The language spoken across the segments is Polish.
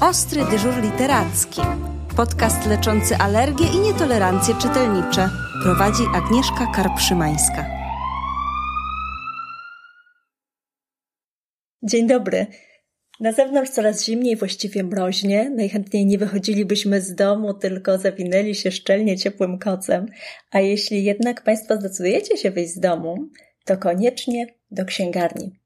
Ostry dyżur literacki. Podcast leczący alergie i nietolerancje czytelnicze. Prowadzi Agnieszka Karpszymańska. Dzień dobry. Na zewnątrz coraz zimniej, właściwie mroźnie. Najchętniej nie wychodzilibyśmy z domu, tylko zawinęli się szczelnie ciepłym kocem. A jeśli jednak Państwo zdecydujecie się wyjść z domu, to koniecznie do księgarni.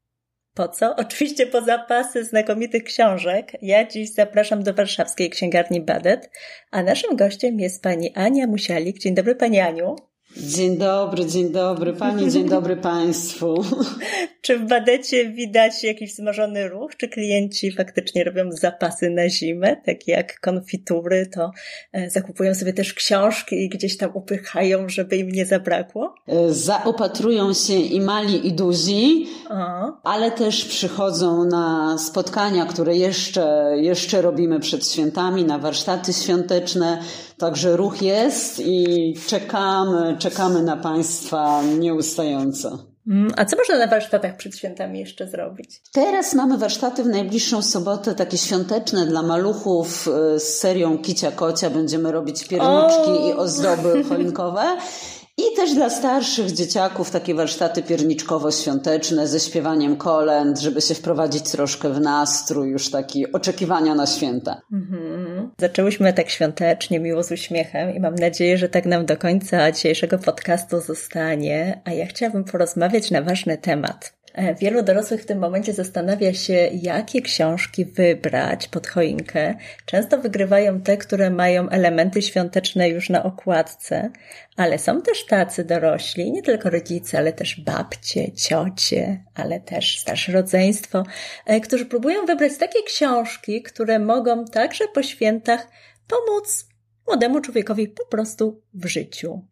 Po co? Oczywiście po zapasy znakomitych książek. Ja dziś zapraszam do warszawskiej księgarni Badet, a naszym gościem jest pani Ania Musialik. Dzień dobry pani Aniu. Dzień dobry, dzień dobry Pani, dzień dobry Państwu. Czy w badecie widać jakiś wzmożony ruch? Czy klienci faktycznie robią zapasy na zimę, takie jak konfitury, to e, zakupują sobie też książki i gdzieś tam upychają, żeby im nie zabrakło? E, zaopatrują się i mali, i duzi, o. ale też przychodzą na spotkania, które jeszcze, jeszcze robimy przed świętami, na warsztaty świąteczne. Także ruch jest i czekamy, czekamy na Państwa nieustająco. Mm, a co można na warsztatach przed świętami jeszcze zrobić? Teraz mamy warsztaty w najbliższą sobotę, takie świąteczne dla maluchów e, z serią Kicia Kocia. Będziemy robić pierniczki o! i ozdoby choinkowe. I też dla starszych dzieciaków takie warsztaty pierniczkowo-świąteczne ze śpiewaniem kolęd, żeby się wprowadzić troszkę w nastrój już taki oczekiwania na święta. Mhm. Zaczęłyśmy tak świątecznie, miło z uśmiechem i mam nadzieję, że tak nam do końca dzisiejszego podcastu zostanie. A ja chciałabym porozmawiać na ważny temat. E, wielu dorosłych w tym momencie zastanawia się, jakie książki wybrać pod choinkę. Często wygrywają te, które mają elementy świąteczne już na okładce, ale są też tacy dorośli, nie tylko rodzice, ale też babcie, ciocie, ale też starsze rodzeństwo, e, którzy próbują wybrać takie książki, które mogą także po świętach pomóc młodemu człowiekowi po prostu w życiu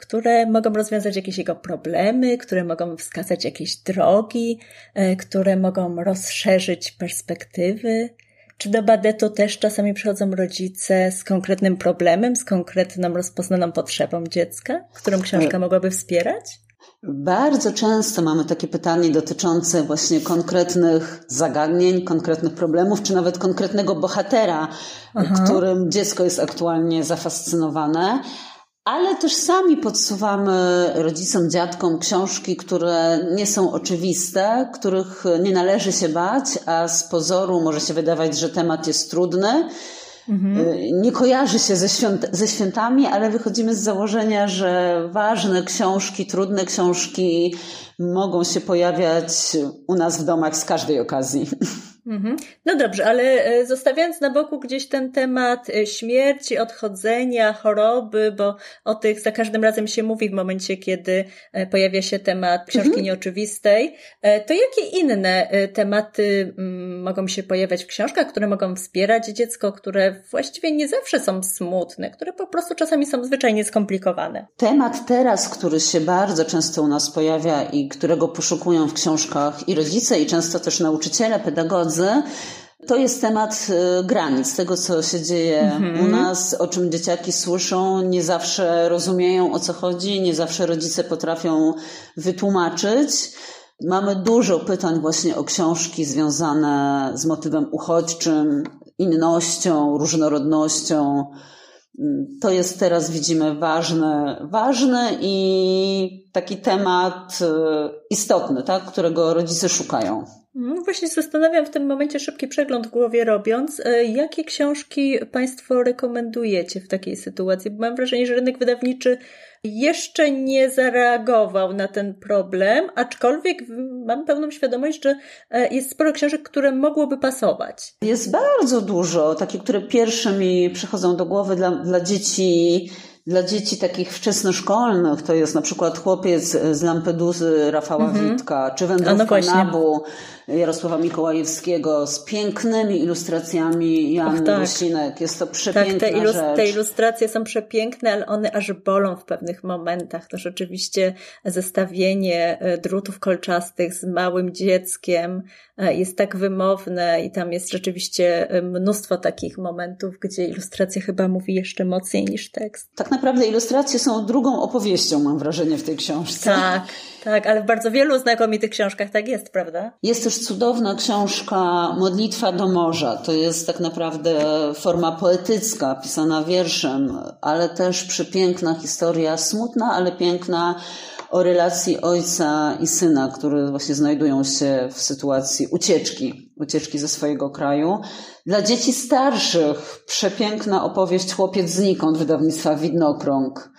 które mogą rozwiązać jakieś jego problemy, które mogą wskazać jakieś drogi, e, które mogą rozszerzyć perspektywy. Czy do badetu też czasami przychodzą rodzice z konkretnym problemem, z konkretną rozpoznaną potrzebą dziecka, którą książka e, mogłaby wspierać? Bardzo często mamy takie pytanie dotyczące właśnie konkretnych zagadnień, konkretnych problemów, czy nawet konkretnego bohatera, Aha. którym dziecko jest aktualnie zafascynowane ale też sami podsuwamy rodzicom, dziadkom książki, które nie są oczywiste, których nie należy się bać, a z pozoru może się wydawać, że temat jest trudny. Mhm. Nie kojarzy się ze, świąt, ze świętami, ale wychodzimy z założenia, że ważne książki, trudne książki mogą się pojawiać u nas w domach z każdej okazji. Mhm. No dobrze, ale e, zostawiając na boku gdzieś ten temat e, śmierci, odchodzenia, choroby, bo o tych za każdym razem się mówi w momencie, kiedy e, pojawia się temat książki mhm. nieoczywistej, to jakie inne tematy mm, mogą się pojawiać w książkach, które mogą wspierać dziecko, które właściwie nie zawsze są smutne, które po prostu czasami są zwyczajnie skomplikowane? Temat teraz, który się bardzo często u nas pojawia i którego poszukują w książkach i rodzice, i często też nauczyciele, pedagodzy, To jest temat y, granic, tego co się dzieje mhm. u nas, o czym dzieciaki słyszą, nie zawsze rozumieją o co chodzi, nie zawsze rodzice potrafią wytłumaczyć. Mamy dużo pytań właśnie o książki związane z motywem uchodźczym, innością, różnorodnością. To jest teraz, widzimy, ważny, ważny i taki temat y, istotny, tak, którego rodzice szukają. No właśnie zastanawiam w tym momencie szybki przegląd w głowie robiąc, e, jakie książki Państwo rekomendujecie w takiej sytuacji? Bo mam wrażenie, że rynek wydawniczy jeszcze nie zareagował na ten problem, aczkolwiek mam pełną świadomość, że e, jest sporo książek, które mogłoby pasować. Jest bardzo dużo, takie, które pierwsze mi przychodzą do głowy dla, dla dzieci dla dzieci takich wczesnoszkolnych to jest na przykład chłopiec z Lampeduzy Rafała mm-hmm. Witka, czy wędrówka no Nabu Jarosława Mikołajewskiego z pięknymi ilustracjami Janny tak. Dosinek. Jest to przepiękna tak, te, ilust- te ilustracje są przepiękne, ale one aż bolą w pewnych momentach. To rzeczywiście zestawienie e, drutów kolczastych z małym dzieckiem e, jest tak wymowne i tam jest rzeczywiście e, mnóstwo takich momentów, gdzie ilustracja chyba mówi jeszcze mocniej niż tekst. Tak naprawdę ilustracje są drugą opowieścią, mam wrażenie, w tej książce. Tak, tak, ale w bardzo wielu znakomitych książkach tak jest, prawda? Jest też cudowna książka Modlitwa do morza. To jest tak naprawdę forma poetycka, pisana wierszem, ale też przepiękna historia, smutna, ale piękna o relacji ojca i syna, które właśnie znajdują się w sytuacji ucieczki, ucieczki ze swojego kraju. Dla dzieci starszych przepiękna opowieść Chłopiec znikąd wydawnictwa Widnokrąg.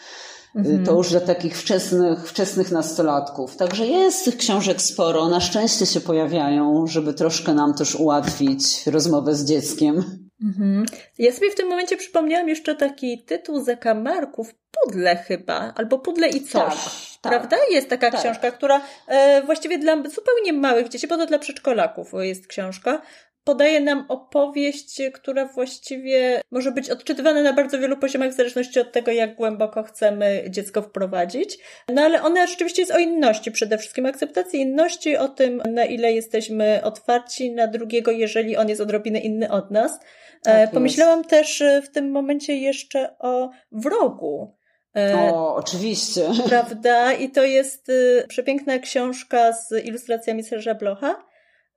Mhm. To już dla takich wczesnych, wczesnych nastolatków. Także jest tych książek sporo. Na szczęście się pojawiają, żeby troszkę nam też ułatwić rozmowę z dzieckiem. Mhm. Ja sobie w tym momencie przypomniałam jeszcze taki tytuł zakamarków, Pudle chyba, albo Pudle i coś. Tak, tak. prawda? Jest taka tak. książka, która e, właściwie dla zupełnie małych dzieci, bo to dla przedszkolaków jest książka, podaje nam opowieść, która właściwie może być odczytywana na bardzo wielu poziomach, w zależności od tego, jak głęboko chcemy dziecko wprowadzić. No ale ona rzeczywiście jest o inności, przede wszystkim akceptacji inności, o tym, na ile jesteśmy otwarci na drugiego, jeżeli on jest odrobinę inny od nas. E, tak Pomyślałam jest. też e, w tym momencie jeszcze o wrogu. E, o, oczywiście. Prawda? I to jest przepiękna książka z ilustracjami Serża Blocha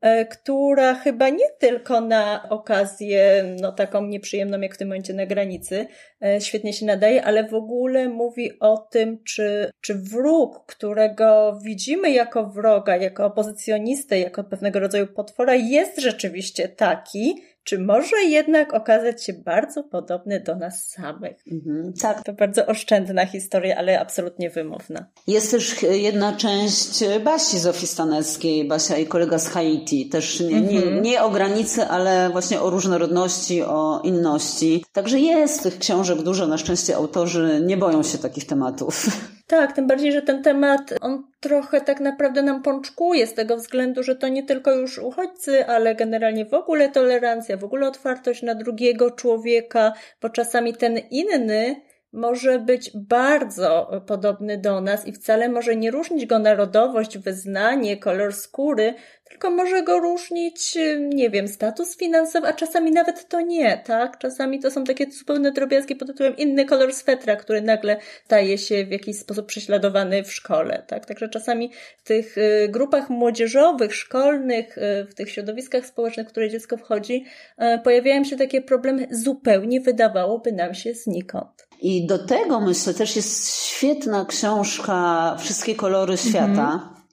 E, która chyba nie tylko na okazję, no taką nieprzyjemną jak w tym momencie na granicy, e, świetnie się nadaje, ale w ogóle mówi o tym, czy, czy wróg, którego widzimy jako wroga, jako opozycjonistę, jako pewnego rodzaju potwora, jest rzeczywiście taki, czy może jednak okazać się bardzo podobny do nas samych. Mhm, tak. To bardzo oszczędna historia, ale absolutnie wymowna. Jest też jedna część Basi Zofii Staneckiej, Basia i kolega z Haiti. Też nie, nie, mhm. nie o granicy, ale właśnie o różnorodności, o inności. Także jest tych książek dużo. Na szczęście autorzy nie boją się takich tematów. Tak, tym bardziej, że ten temat, on trochę tak naprawdę nam pączkuje z tego względu, że to nie tylko już uchodźcy, ale generalnie w ogóle tolerancja, w ogóle otwartość na drugiego człowieka, bo czasami ten inny może być bardzo podobny do nas i wcale może nie różnić go narodowość, wyznanie, kolor skóry, tylko może go różnić, nie wiem, status finansowy, a czasami nawet to nie, tak? Czasami to są takie zupełne drobiazgi pod tytułem inny kolor swetra, który nagle staje się w jakiś sposób prześladowany w szkole, tak? Także czasami w tych y, grupach młodzieżowych, szkolnych, y, w tych środowiskach społecznych, w które dziecko wchodzi, y, pojawiają się takie problemy zupełnie wydawałoby nam się znikąd. I do tego myślę też jest świetna książka Wszystkie kolory świata. Mhm.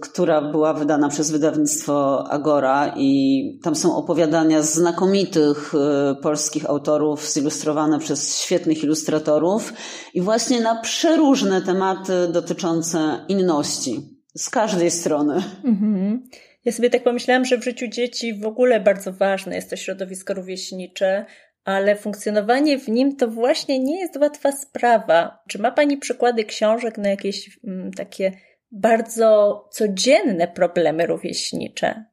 Która była wydana przez wydawnictwo Agora i tam są opowiadania znakomitych y, polskich autorów zilustrowane przez świetnych ilustratorów i właśnie na przeróżne tematy dotyczące inności z każdej strony. Mhm. Ja sobie tak pomyślałam, że w życiu dzieci w ogóle bardzo ważne jest to środowisko rówieśnicze, ale funkcjonowanie w nim to właśnie nie jest łatwa sprawa. Czy ma Pani przykłady książek na jakieś mm, takie bardzo codzienne problemy rówieśnicze?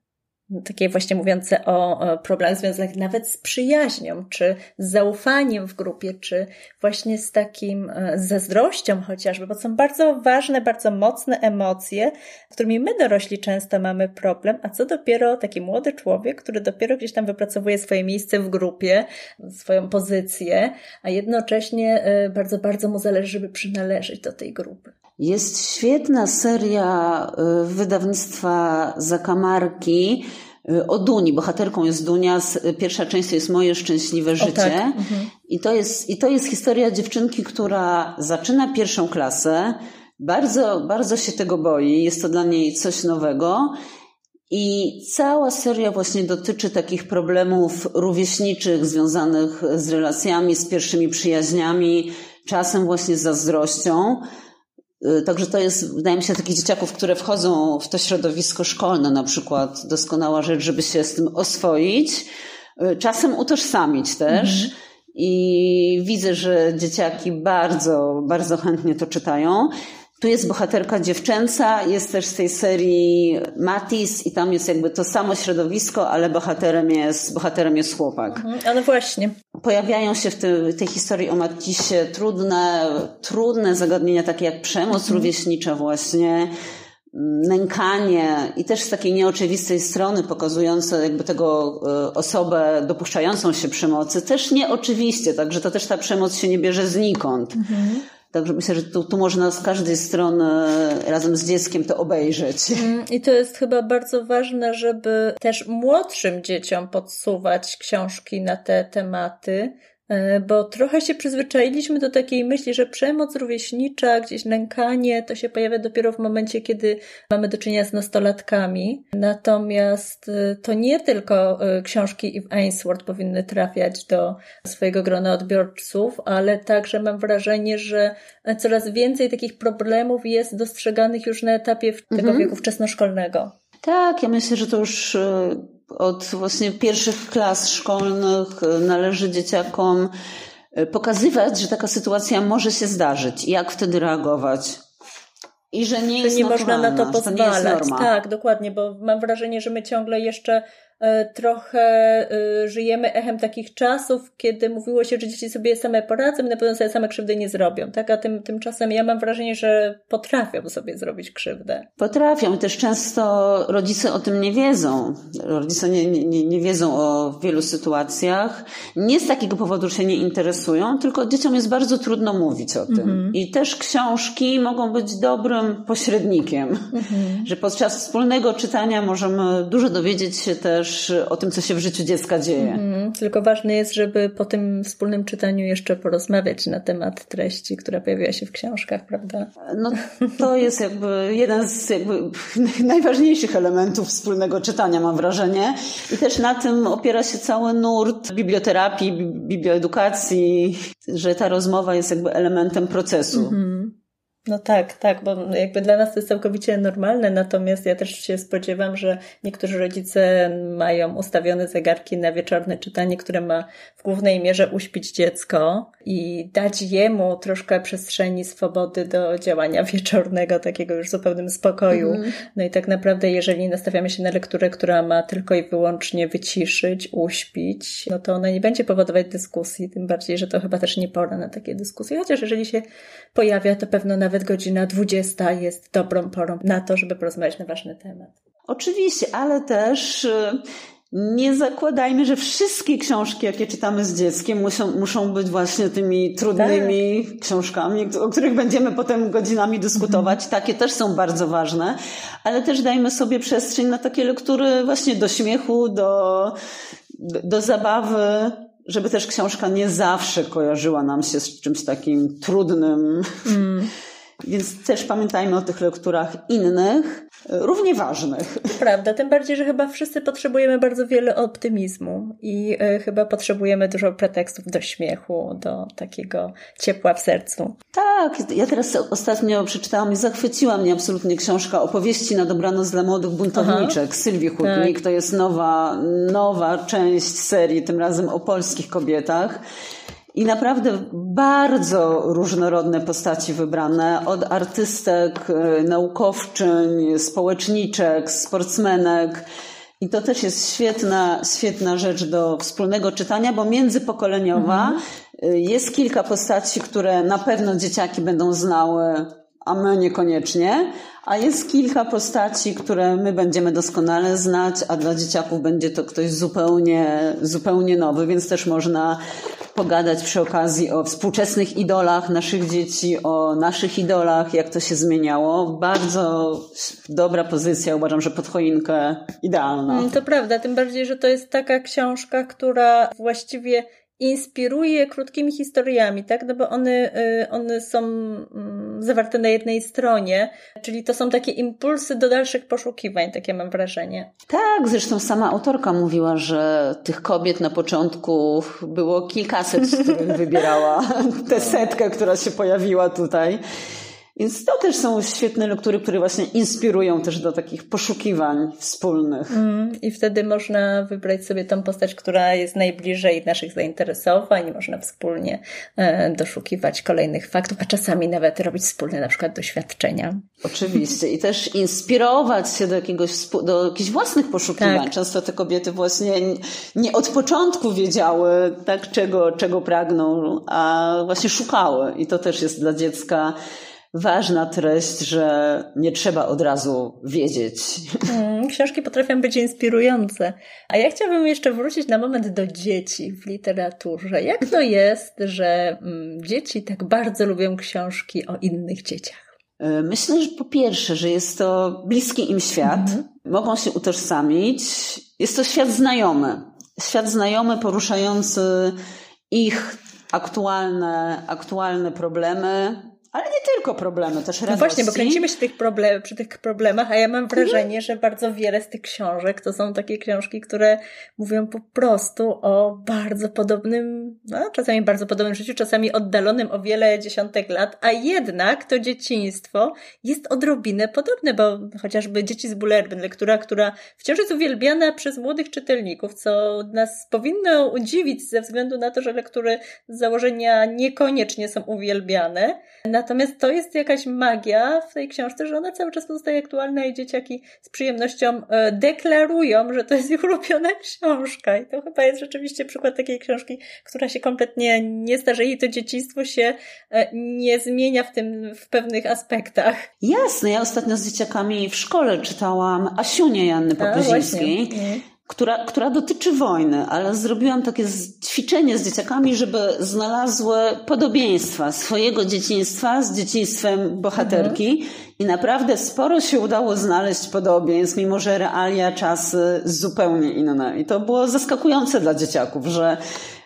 takie właśnie mówiące o problemach związanych nawet z przyjaźnią, czy z zaufaniem w grupie, czy właśnie z takim e, zazdrością chociażby, bo są bardzo ważne, bardzo mocne emocje, z którymi my dorośli często mamy problem, a co dopiero taki młody człowiek, który dopiero gdzieś tam wypracowuje swoje miejsce w grupie, swoją pozycję, a jednocześnie e, bardzo, bardzo mu zależy, żeby przynależeć do tej grupy. Jest świetna seria y, wydawnictwa Zakamarki y, o Duni. Bohaterką jest Dunia. Pierwsza część to jest Moje szczęśliwe życie. Tak. Mhm. I, to jest, I to jest historia dziewczynki, która zaczyna pierwszą klasę. Bardzo, bardzo się tego boi. Jest to dla niej coś nowego. I cała seria właśnie dotyczy takich problemów rówieśniczych związanych z relacjami, z pierwszymi przyjaźniami, czasem właśnie z zazdrością. Y, także to jest, wydaje mi się, takich dzieciaków, które wchodzą w to środowisko szkolne, na przykład doskonała rzecz, żeby się z tym oswoić, y, czasem utożsamić też. Mhm. I widzę, że dzieciaki bardzo, bardzo chętnie to czytają. Tu jest bohaterka dziewczęca, jest też z tej serii Matis i tam jest jakby to samo środowisko, ale bohaterem jest, bohaterem jest chłopak. Mhm, ale właśnie. Pojawiają się w, tej, tej historii o Matisie trudne, trudne zagadnienia, takie jak przemoc mhm. rówieśnicza właśnie, nękanie i też z takiej nieoczywistej strony pokazujące jakby tego e, osobę dopuszczającą się przemocy, też nieoczywiście, także to też ta przemoc się nie bierze znikąd. Mhm. Także myślę, że tu, tu można z każdej strony razem z dzieckiem to obejrzeć. Mm, I to jest chyba bardzo ważne, żeby też młodszym dzieciom podsuwać książki na te tematy, bo trochę się przyzwyczailiśmy do takiej myśli, że przemoc rówieśnicza, gdzieś nękanie, to się pojawia dopiero w momencie, kiedy mamy do czynienia z nastolatkami. Natomiast e, to nie tylko e, książki Eve Ainsworth powinny trafiać do swojego grona odbiorców, ale także mam wrażenie, że coraz więcej takich problemów jest dostrzeganych już na etapie tego mhm. wieku wczesnoszkolnego. Tak, ja myślę, że to już od właśnie pierwszych klas szkolnych należy dzieciakom e, pokazywać, że taka sytuacja może się zdarzyć i jak wtedy reagować. I że nie jest nie można na to pozwalać. To tak, dokładnie, bo mam wrażenie, że my ciągle jeszcze E, trochę e, żyjemy echem takich czasów, kiedy mówiło się, że dzieci sobie same poradzą na pewno sobie same krzywdy nie zrobią, tak? A tym, tymczasem ja mam wrażenie, że potrafią sobie zrobić krzywdę. Potrafią. Też często rodzice o tym nie wiedzą. Rodzice nie, nie, nie wiedzą o wielu sytuacjach. Nie z takiego powodu, że się nie interesują, tylko dzieciom jest bardzo trudno mówić o tym. Mhm. I też książki mogą być dobrym pośrednikiem, mhm. że podczas wspólnego czytania możemy dużo dowiedzieć się też też o tym, co się w życiu dziecka dzieje. Mm, tylko ważne jest, żeby po tym wspólnym czytaniu jeszcze porozmawiać na temat treści, która pojawiła się w książkach, prawda? No to jest jakby jeden z jakby najważniejszych elementów wspólnego czytania, mam wrażenie. I też na tym opiera się cały nurt biblioterapii, biblioedukacji, że ta rozmowa jest jakby elementem procesu. Mm-hmm. No tak, tak, bo jakby dla nas to jest całkowicie normalne, natomiast ja też się spodziewam, że niektórzy rodzice mają ustawione zegarki na wieczorne czytanie, które ma w głównej mierze uśpić dziecko i dać jemu troszkę przestrzeni swobody do działania wieczornego, takiego już zupełnym spokoju. Mm. No i tak naprawdę, jeżeli nastawiamy się na lekturę, która ma tylko i wyłącznie wyciszyć, uśpić, no to ona nie będzie powodować dyskusji, tym bardziej, że to chyba też nie pora na takie dyskusje, chociaż jeżeli się pojawia, to pewno nawet godzina 20 jest dobrą porą na to, żeby porozmawiać na ważny temat. Oczywiście, ale też y, nie zakładajmy, że wszystkie książki, jakie czytamy z dzieckiem, muszą, muszą być właśnie tymi trudnymi tak. książkami, o których będziemy potem godzinami dyskutować. Mhm. Takie też są bardzo ważne, ale też dajmy sobie przestrzeń na takie lektury właśnie do śmiechu, do, do zabawy, żeby też książka nie zawsze kojarzyła nam się z czymś takim trudnym. Mm. Więc też pamiętajmy o tych lekturach innych, równie ważnych. Prawda, tym bardziej, że chyba wszyscy potrzebujemy bardzo wiele optymizmu i y, chyba potrzebujemy dużo pretekstów do śmiechu, do takiego ciepła w sercu. Tak, ja teraz ostatnio przeczytałam i zachwyciła mnie absolutnie książka Opowieści na dobranoc dla młodych buntowniczek Aha. Sylwii Hutnik. Tak. To jest nowa, nowa część serii, tym razem o polskich kobietach. I naprawdę bardzo różnorodne postaci wybrane, od artystek, e, naukowczyń, społeczniczek, sportsmenek. I to też jest świetna, świetna rzecz do wspólnego czytania, bo międzypokoleniowa mhm. E, jest kilka postaci, które na pewno dzieciaki będą znały, a my niekoniecznie, a jest kilka postaci, które my będziemy doskonale znać, a dla dzieciaków będzie to ktoś zupełnie, zupełnie nowy, więc też można pogadać przy okazji o współczesnych idolach naszych dzieci, o naszych idolach, jak to się zmieniało. Bardzo dobra pozycja, uważam, że pod choinkę idealna. Mm, to prawda, tym bardziej, że to jest taka książka, która właściwie inspiruje krótkimi historiami, tak? No bo one, y, one są mm, zawarte na jednej stronie, czyli to są takie impulsy do dalszych poszukiwań, takie mam wrażenie. Tak, zresztą sama autorka mówiła, że tych kobiet na początku było kilkaset, z których wybierała tę setkę, która się pojawiła tutaj. Więc to też są świetne lektury, które właśnie inspirują też do takich poszukiwań wspólnych. Mm, I wtedy można wybrać sobie tą postać, która jest najbliżej naszych zainteresowań, można wspólnie e, doszukiwać kolejnych faktów, a czasami nawet robić wspólne na przykład doświadczenia. Oczywiście. I też inspirować się do jakiegoś, do jakichś własnych poszukiwań. Tak. Często te kobiety właśnie nie od początku wiedziały, tak, czego, czego pragną, a właśnie szukały. I to też jest dla dziecka ważna treść, że nie trzeba od razu wiedzieć. Mm, książki potrafią być inspirujące. A ja chciałabym jeszcze wrócić na moment do dzieci w literaturze. Jak to jest, że mm, dzieci tak bardzo lubią książki o innych dzieciach? E, myślę, że po pierwsze, że jest to bliski im świat, mhm. mogą się utożsamić. Jest to świat znajomy. Świat znajomy, poruszający ich aktualne, aktualne problemy, ale nie tylko problemy, też radości. No właśnie, bo kręcimy się tych problem, przy tych problemach, a ja mam wrażenie, że bardzo wiele z tych książek to są takie książki, które mówią po prostu o bardzo podobnym, no czasami bardzo podobnym życiu, czasami oddalonym o wiele dziesiątek lat, a jednak to dzieciństwo jest odrobinę podobne, bo chociażby Dzieci z Bullerbyn, lektura, która wciąż jest uwielbiana przez młodych czytelników, co nas powinno udziwić ze względu na to, że lektury z założenia niekoniecznie są uwielbiane. Natomiast to jest jakaś magia w tej książce, że ona cały czas pozostaje aktualna i dzieciaki z przyjemnością e, deklarują, że to jest ich ulubiona książka. I to chyba jest rzeczywiście przykład takiej książki, która się kompletnie nie starzeje i to dzieciństwo się e, nie zmienia w tym, w pewnych aspektach. Jasne, ja ostatnio z dzieciakami w szkole czytałam Asiunię Janny Popyzińskiej która, która dotyczy wojny, ale zrobiłam takie ćwiczenie z dzieciakami, żeby znalazły podobieństwa swojego dzieciństwa z dzieciństwem bohaterki mhm. i naprawdę sporo się udało znaleźć podobieństw, mimo że realia, czasy zupełnie inne. I to było zaskakujące dla dzieciaków, że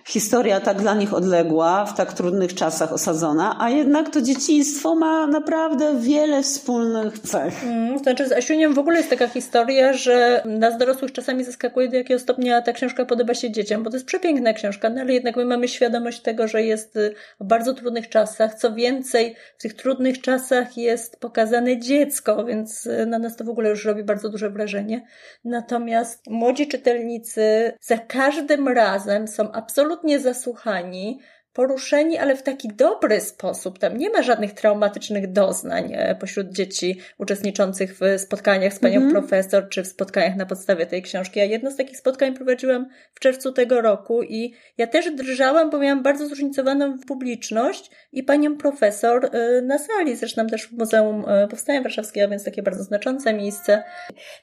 historia tak dla nich odległa, w tak trudnych czasach osadzona, a jednak to dzieciństwo ma naprawdę wiele wspólnych cech. Mm, to znaczy z Asiuniem w ogóle jest taka historia, że nas dorosłych czasami zaskakuje, do jakiego stopnia ta książka podoba się dzieciom, bo to jest przepiękna książka, no ale jednak my mamy świadomość tego, że jest y, w bardzo trudnych czasach. Co więcej, w tych trudnych czasach jest pokazane dziecko, więc y, na nas to w ogóle już robi bardzo duże wrażenie. Natomiast młodzi czytelnicy za każdym razem są absolutnie absolutnie zasłuchani, poruszeni, ale w taki dobry sposób. Tam nie ma żadnych traumatycznych doznań e, pośród dzieci uczestniczących w spotkaniach z panią mm -hmm. profesor, czy w spotkaniach na podstawie tej książki. Ja jedno z takich spotkań prowadziłam w czerwcu tego roku i ja też drżałam, bo miałam bardzo zróżnicowaną publiczność i panią profesor e, na sali, zresztą też w Muzeum e, Powstania Warszawskiego, więc takie bardzo znaczące miejsce.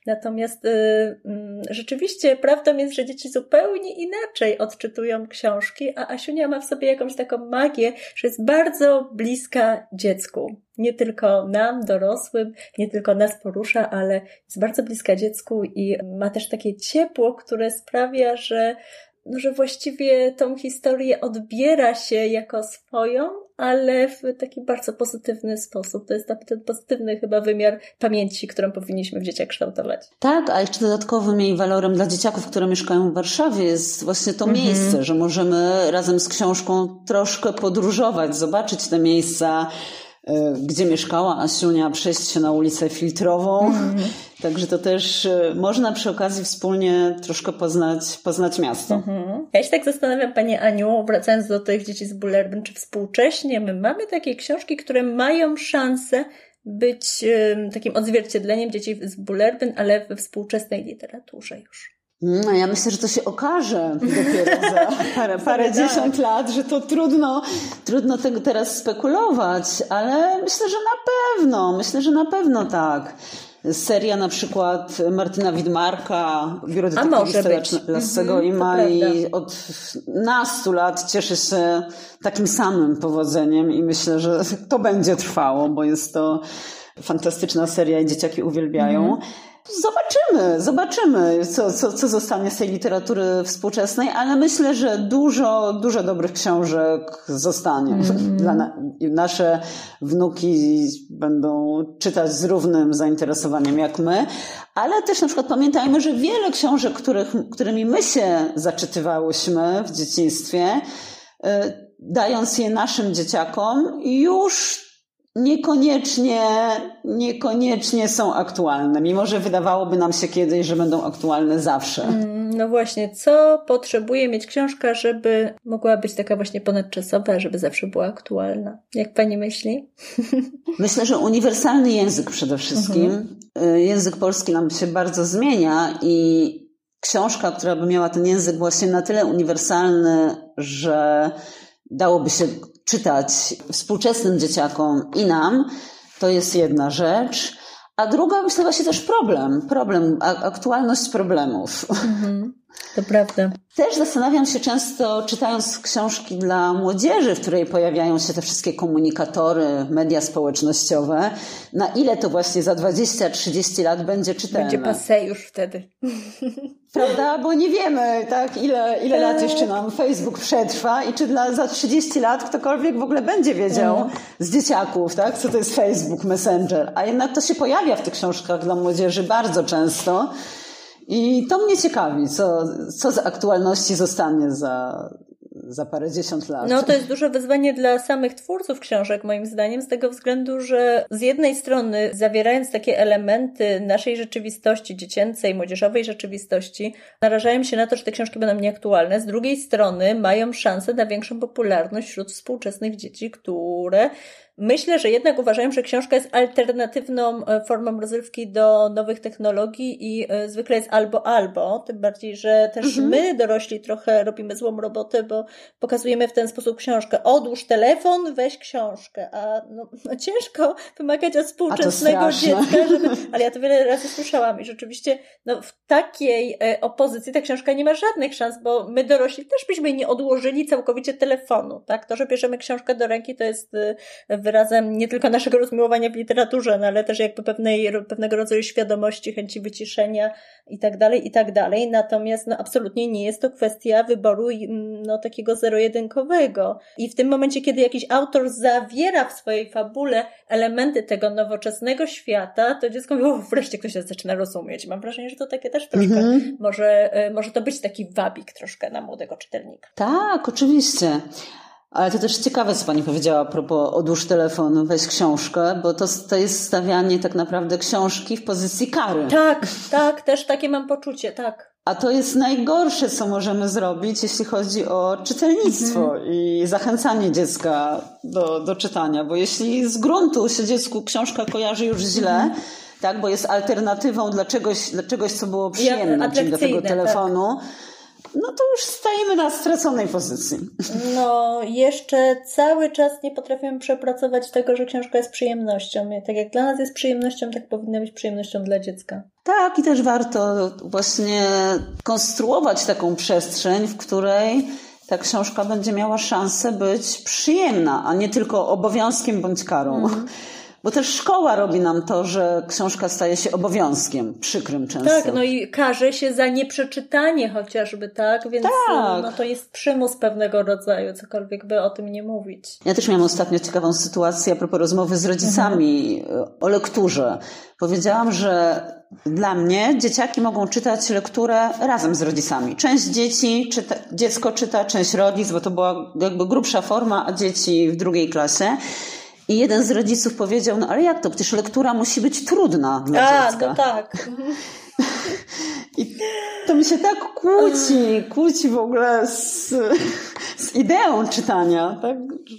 Natomiast mm, rzeczywiście prawdą jest, że dzieci zupełnie inaczej odczytują książki, a Asiunia ma w sobie jak jakąś taką magię, że jest bardzo bliska dziecku. Nie tylko nam, dorosłym, nie tylko nas porusza, ale jest bardzo bliska dziecku i ma też takie ciepło, które sprawia, że no, że właściwie tą historię odbiera się jako swoją, ale w taki bardzo pozytywny sposób. To jest ten pozytywny chyba wymiar pamięci, którą powinniśmy w dzieciach kształtować. Tak, a jeszcze dodatkowym jej walorem dla dzieciaków, które mieszkają w Warszawie jest właśnie to mhm. miejsce, że możemy razem z książką troszkę podróżować, zobaczyć te miejsca, gdzie mieszkała Asiunia, przejść się na ulicę Filtrową. Mm. Także to też e, można przy okazji wspólnie troszkę poznać, poznać miasto. Mm-hmm. Ja się tak zastanawiam, Pani Aniu, wracając do tych dzieci z Bullerbyn, czy współcześnie my mamy takie książki, które mają szansę być takim odzwierciedleniem dzieci z Bullerbyn, ale we współczesnej literaturze już. No, ja myślę, że to się okaże dopiero za parę, parę dziesiąt lat, że to trudno, trudno tego teraz spekulować, ale myślę, że na pewno, myślę, że na pewno tak. Seria na przykład Martyna Widmarka, Biuro Detektywista Lassego mhm, i Mai od nastu lat cieszy się takim samym powodzeniem i myślę, że to będzie trwało, bo jest to fantastyczna seria i dzieciaki uwielbiają. Mhm. Zobaczymy, zobaczymy, co, co, co zostanie z tej literatury współczesnej, ale myślę, że dużo, dużo dobrych książek zostanie. Mm. Dla na, nasze wnuki będą czytać z równym zainteresowaniem jak my, ale też na przykład pamiętajmy, że wiele książek, których, którymi my się zaczytywałyśmy w dzieciństwie, y, dając je naszym dzieciakom, już niekoniecznie, niekoniecznie są aktualne, mimo że wydawałoby nam się kiedyś, że będą aktualne zawsze. Mm, no właśnie, co potrzebuje mieć książka, żeby mogła być taka właśnie ponadczasowa, żeby zawsze była aktualna? Jak pani myśli? Myślę, że uniwersalny język przede wszystkim. Mhm. Y, język polski nam się bardzo zmienia i książka, która by miała ten język właśnie na tyle uniwersalny, że dałoby się czytać współczesnym dzieciakom i nam, to jest jedna rzecz. A druga, myślę, właśnie też problem, problem, aktualność problemów. Mhm. To prawda. Też zastanawiam się często, czytając książki dla młodzieży, w której pojawiają się te wszystkie komunikatory, media społecznościowe, na ile to właśnie za 20-30 lat będzie czytelne. Będzie passe już wtedy. Prawda? Bo nie wiemy, tak, ile, ile lat tak. jeszcze nam Facebook przetrwa i czy dla, za 30 lat ktokolwiek w ogóle będzie wiedział tak. z dzieciaków, tak, co to jest Facebook, Messenger. A jednak to się pojawia w tych książkach dla młodzieży bardzo często. I to mnie ciekawi, co, co z aktualności zostanie za, za parę dziesiąt lat. No to jest duże wyzwanie dla samych twórców książek, moim zdaniem, z tego względu, że z jednej strony zawierając takie elementy naszej rzeczywistości dziecięcej, młodzieżowej rzeczywistości, narażają się na to, że te książki będą nieaktualne, z drugiej strony mają szansę na większą popularność wśród współczesnych dzieci, które Myślę, że jednak uważają, że książka jest alternatywną e, formą rozrywki do nowych technologii i e, zwykle jest albo albo, tym bardziej, że też mhm. my dorośli trochę robimy złą robotę, bo pokazujemy w ten sposób książkę. Odłóż telefon, weź książkę, a no, no ciężko wymagać od współczesnego dziecka, żeby... ale ja to wiele razy słyszałam i rzeczywiście no, w takiej e, opozycji ta książka nie ma żadnych szans, bo my dorośli też byśmy nie odłożyli całkowicie telefonu, tak? To, że bierzemy książkę do ręki, to jest wyrazem nie tylko naszego rozmiłowania w literaturze, no ale też jakby pewnej, pewnego rodzaju świadomości, chęci wyciszenia i tak dalej, i tak dalej. Natomiast no absolutnie nie jest to kwestia wyboru no takiego zero-jedynkowego. I w tym momencie, kiedy jakiś autor zawiera w swojej fabule elementy tego nowoczesnego świata, to dziecko mówi, o, wreszcie ktoś to zaczyna rozumieć. Mam wrażenie, że to takie też troszkę mhm. może, e, może to być taki wabik troszkę na młodego czytelnika. Tak, oczywiście. Ale to też ciekawe, co Pani powiedziała a propos odłóż telefon, weź książkę, bo to, to jest stawianie tak naprawdę książki w pozycji kary. Tak, tak, też takie mam poczucie, tak. A to jest najgorsze, co możemy zrobić, jeśli chodzi o czytelnictwo mhm. i zachęcanie dziecka do, do czytania, bo jeśli z gruntu się dziecku książka kojarzy już źle, mhm. tak, bo jest alternatywą dla czegoś, dla czegoś co było przyjemne, czyli do tego telefonu, tak no to już stajemy na straconej pozycji. No, jeszcze cały czas nie potrafimy przepracować tego, że książka jest przyjemnością. Tak jak dla nas jest przyjemnością, tak powinna być przyjemnością dla dziecka. Tak, i też warto właśnie konstruować taką przestrzeń, w której ta książka będzie miała szansę być przyjemna, a nie tylko obowiązkiem bądź karą. Mm. Bo też szkoła robi nam to, że książka staje się obowiązkiem, przykrym często. Tak, no i każe się za nieprzeczytanie chociażby, tak? Więc tak. No, to jest przymus pewnego rodzaju, cokolwiek by o tym nie mówić. Ja też miałam ostatnio ciekawą sytuację a propos rozmowy z rodzicami mhm. o lekturze. Powiedziałam, że dla mnie dzieciaki mogą czytać lekturę razem z rodzicami. Część dzieci, czyta, dziecko czyta, część rodzic, bo to była jakby grubsza forma, a dzieci w drugiej klasie. I jeden z rodziców powiedział, no ale jak to? Przecież lektura musi być trudna dla A, dziecka. no tak. I to mi się tak kłóci, kłóci w ogóle z, z ideą czytania, tak,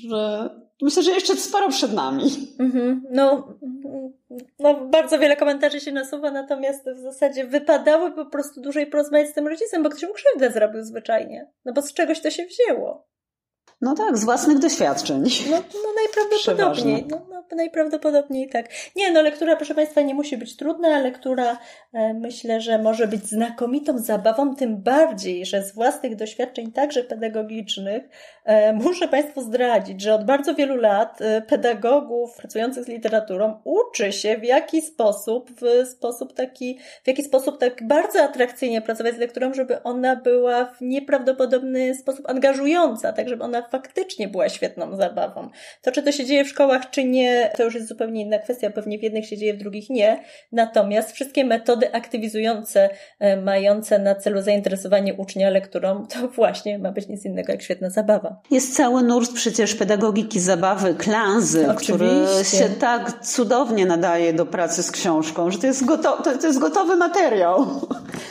że myślę, że jeszcze sporo przed nami. Mhm. No, no, bardzo wiele komentarzy się nasuwa, natomiast w zasadzie wypadały po prostu dłużej porozmawiać z tym rodzicem, bo ktoś mu krzywdę zrobił zwyczajnie. No bo z czegoś to się wzięło. No tak, z własnych doświadczeń. No, no najprawdopodobniej. No, no, najprawdopodobniej tak. Nie, no lektura, proszę Państwa, nie musi być trudna, lektura e, myślę, że może być znakomitą zabawą, tym bardziej, że z własnych doświadczeń, także pedagogicznych, e, muszę Państwu zdradzić, że od bardzo wielu lat e, pedagogów pracujących z literaturą uczy się w jaki sposób, w sposób taki, w jaki sposób tak bardzo atrakcyjnie pracować z lekturą, żeby ona była w nieprawdopodobny sposób angażująca, tak żeby ona faktycznie była świetną zabawą. To, czy to się dzieje w szkołach, czy nie, to już jest zupełnie inna kwestia. Pewnie w jednych się dzieje, w drugich nie. Natomiast wszystkie metody aktywizujące, e, mające na celu zainteresowanie ucznia lekturą, to właśnie ma być nic innego jak świetna zabawa. Jest cały nurt przecież pedagogiki zabawy, klanzy, który się tak cudownie nadaje do pracy z książką, że to jest, goto- to, to jest gotowy materiał.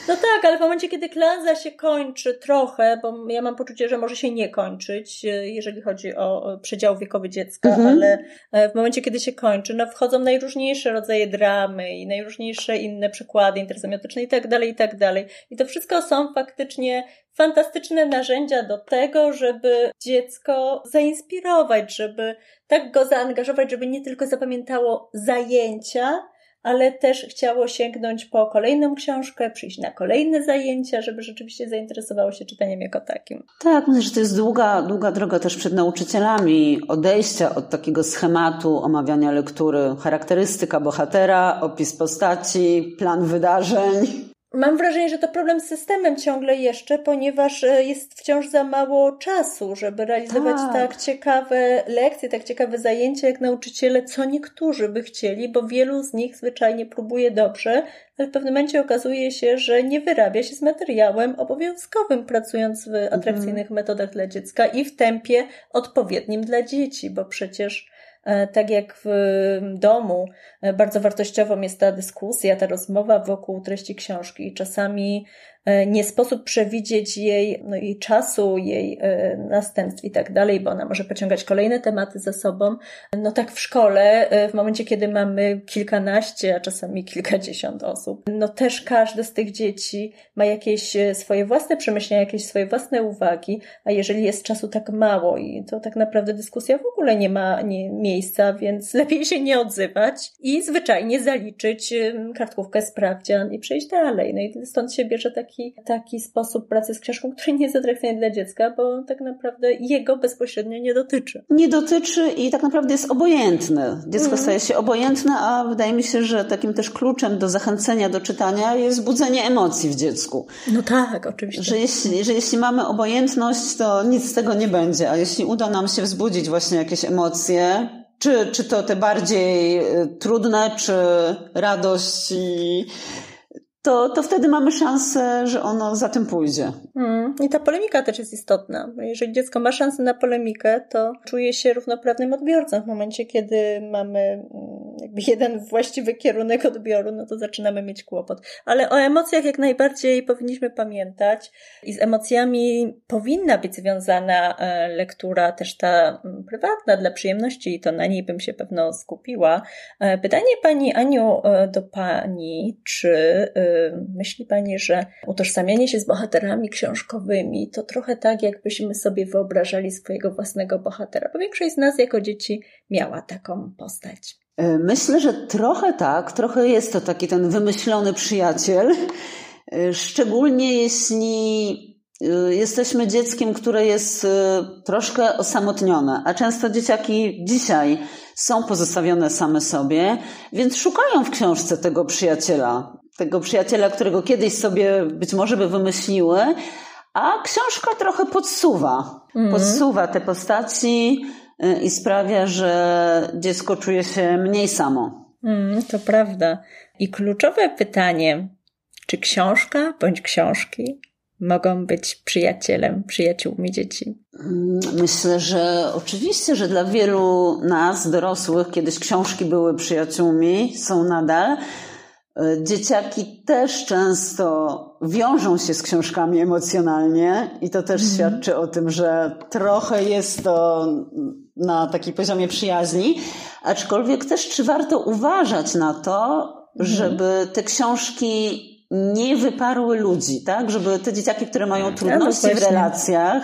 No tak, ale w momencie, kiedy klanza się kończy trochę, bo ja mam poczucie, że może się nie kończyć, jeżeli chodzi o przedział wiekowy dziecka, mhm. ale w momencie, kiedy się kończy, no wchodzą najróżniejsze rodzaje dramy i najróżniejsze inne przykłady intersemiotyczne i tak dalej, i tak dalej. I to wszystko są faktycznie fantastyczne narzędzia do tego, żeby dziecko zainspirować, żeby tak go zaangażować, żeby nie tylko zapamiętało zajęcia, ale też chciało sięgnąć po kolejną książkę, przyjść na kolejne zajęcia, żeby rzeczywiście zainteresowało się czytaniem jako takim. Tak, myślę, że to jest długa, długa droga też przed nauczycielami odejścia od takiego schematu omawiania lektury. Charakterystyka bohatera, opis postaci, plan wydarzeń. Mam wrażenie, że to problem z systemem ciągle jeszcze, ponieważ e, jest wciąż za mało czasu, żeby realizować tak. tak. ciekawe lekcje, tak ciekawe zajęcia jak nauczyciele, co niektórzy by chcieli, bo wielu z nich zwyczajnie próbuje dobrze, ale w pewnym momencie okazuje się, że nie wyrabia się z materiałem obowiązkowym, pracując w atrakcyjnych mhm. metodach dla dziecka i w tempie odpowiednim dla dzieci, bo przecież tak jak w domu, e, bardzo wartościową jest ta dyskusja, ta rozmowa wokół treści książki. Czasami E, nie sposób przewidzieć jej, no, jej czasu, jej e, następstw i tak dalej, bo ona może pociągać kolejne tematy za sobą. No tak w szkole, e, w momencie, kiedy mamy kilkanaście, a czasami kilkadziesiąt osób, no też każde z tych dzieci ma jakieś swoje własne przemyślenia, jakieś swoje własne uwagi, a jeżeli jest czasu tak mało i to tak naprawdę dyskusja w ogóle nie ma nie, miejsca, więc lepiej się nie odzywać i zwyczajnie zaliczyć kartkówkę sprawdzian i przejść dalej. No i stąd się bierze taki taki, taki sposób pracy z książką, który nie jest atrakcyjny dla dziecka, bo tak naprawdę jego bezpośrednio nie dotyczy. Nie dotyczy i tak naprawdę jest obojętny. Dziecko mm. staje się obojętne, a wydaje mi się, że takim też kluczem do zachęcenia do czytania jest budzenie emocji w dziecku. No tak, oczywiście. Że jeśli, że jeśli mamy obojętność, to nic z tego nie będzie, a jeśli uda nam się wzbudzić właśnie jakieś emocje, czy, czy to te bardziej y, trudne, czy radość i to, to wtedy mamy szansę, że ono za tym pójdzie. Mm. I ta polemika też jest istotna. Jeżeli dziecko ma szansę na polemikę, to czuje się równoprawnym odbiorcą. W momencie, kiedy mamy mm, jakby jeden właściwy kierunek odbioru, no to zaczynamy mieć kłopot. Ale o emocjach jak najbardziej powinniśmy pamiętać i z emocjami powinna być związana e, lektura też ta mm, prywatna dla przyjemności i to na niej bym się pewno skupiła. E, pytanie Pani Aniu e, do Pani, czy myśli Pani, że utożsamianie się z bohaterami książkowymi to trochę tak, jakbyśmy sobie wyobrażali swojego własnego bohatera, bo większość z nas jako dzieci miała taką postać. E, myślę, że trochę tak, trochę jest to taki ten wymyślony przyjaciel, e, szczególnie jeśli e, jesteśmy dzieckiem, które jest troszkę osamotnione, a często dzieciaki dzisiaj są pozostawione same sobie, więc szukają w książce tego przyjaciela tego przyjaciela, którego kiedyś sobie być może by wymyśliły, a książka trochę podsuwa. Mm. Podsuwa te postaci y, i sprawia, że dziecko czuje się mniej samo. Mm, to prawda. I kluczowe pytanie, czy książka bądź książki mogą być przyjacielem, przyjaciółmi dzieci? Mm, myślę, że oczywiście, że dla wielu nas, dorosłych, kiedyś książki były przyjaciółmi, są nadal. E, dzieciaki też często wiążą się z książkami emocjonalnie i to też mm. świadczy o tym, że trochę jest to na takim poziomie przyjaźni, aczkolwiek też czy warto uważać na to, mm. żeby te książki nie wyparły ludzi, tak? Żeby te dzieciaki, które mają tak, trudności w relacjach,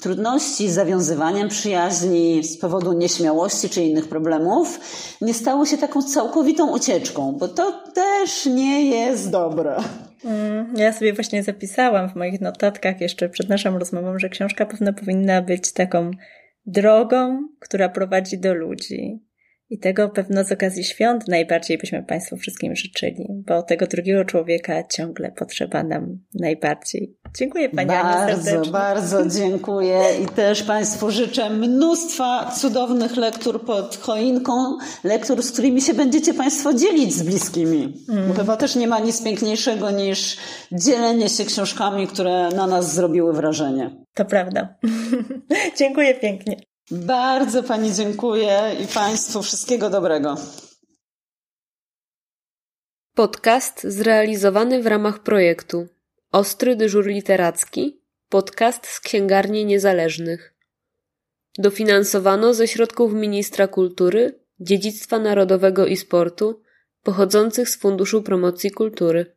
trudności z zawiązywaniem przyjaźni z powodu nieśmiałości czy innych problemów, nie stało się taką całkowitą ucieczką, bo to też nie jest dobre. Mm, ja sobie właśnie zapisałam w moich notatkach jeszcze przed naszą rozmową, że książka pewno powinna być taką drogą, która prowadzi do ludzi. I tego pewno z okazji świąt najbardziej byśmy Państwu wszystkim życzyli, bo tego drugiego człowieka ciągle potrzeba nam najbardziej. Dziękuję Pani Bardzo, Aniu bardzo dziękuję i też Państwu życzę mnóstwa cudownych lektur pod choinką, lektur, z którymi się będziecie Państwo dzielić z bliskimi. Mm. Bo chyba też nie ma nic piękniejszego niż dzielenie się książkami, które na nas zrobiły wrażenie. To prawda. dziękuję pięknie. Bardzo Pani dziękuję i Państwu wszystkiego dobrego. Podcast zrealizowany w ramach projektu Ostry dyżur literacki, podcast z księgarni niezależnych. dofinansowano ze środków Ministra Kultury, Dziedzictwa Narodowego i Sportu pochodzących z Funduszu Promocji Kultury.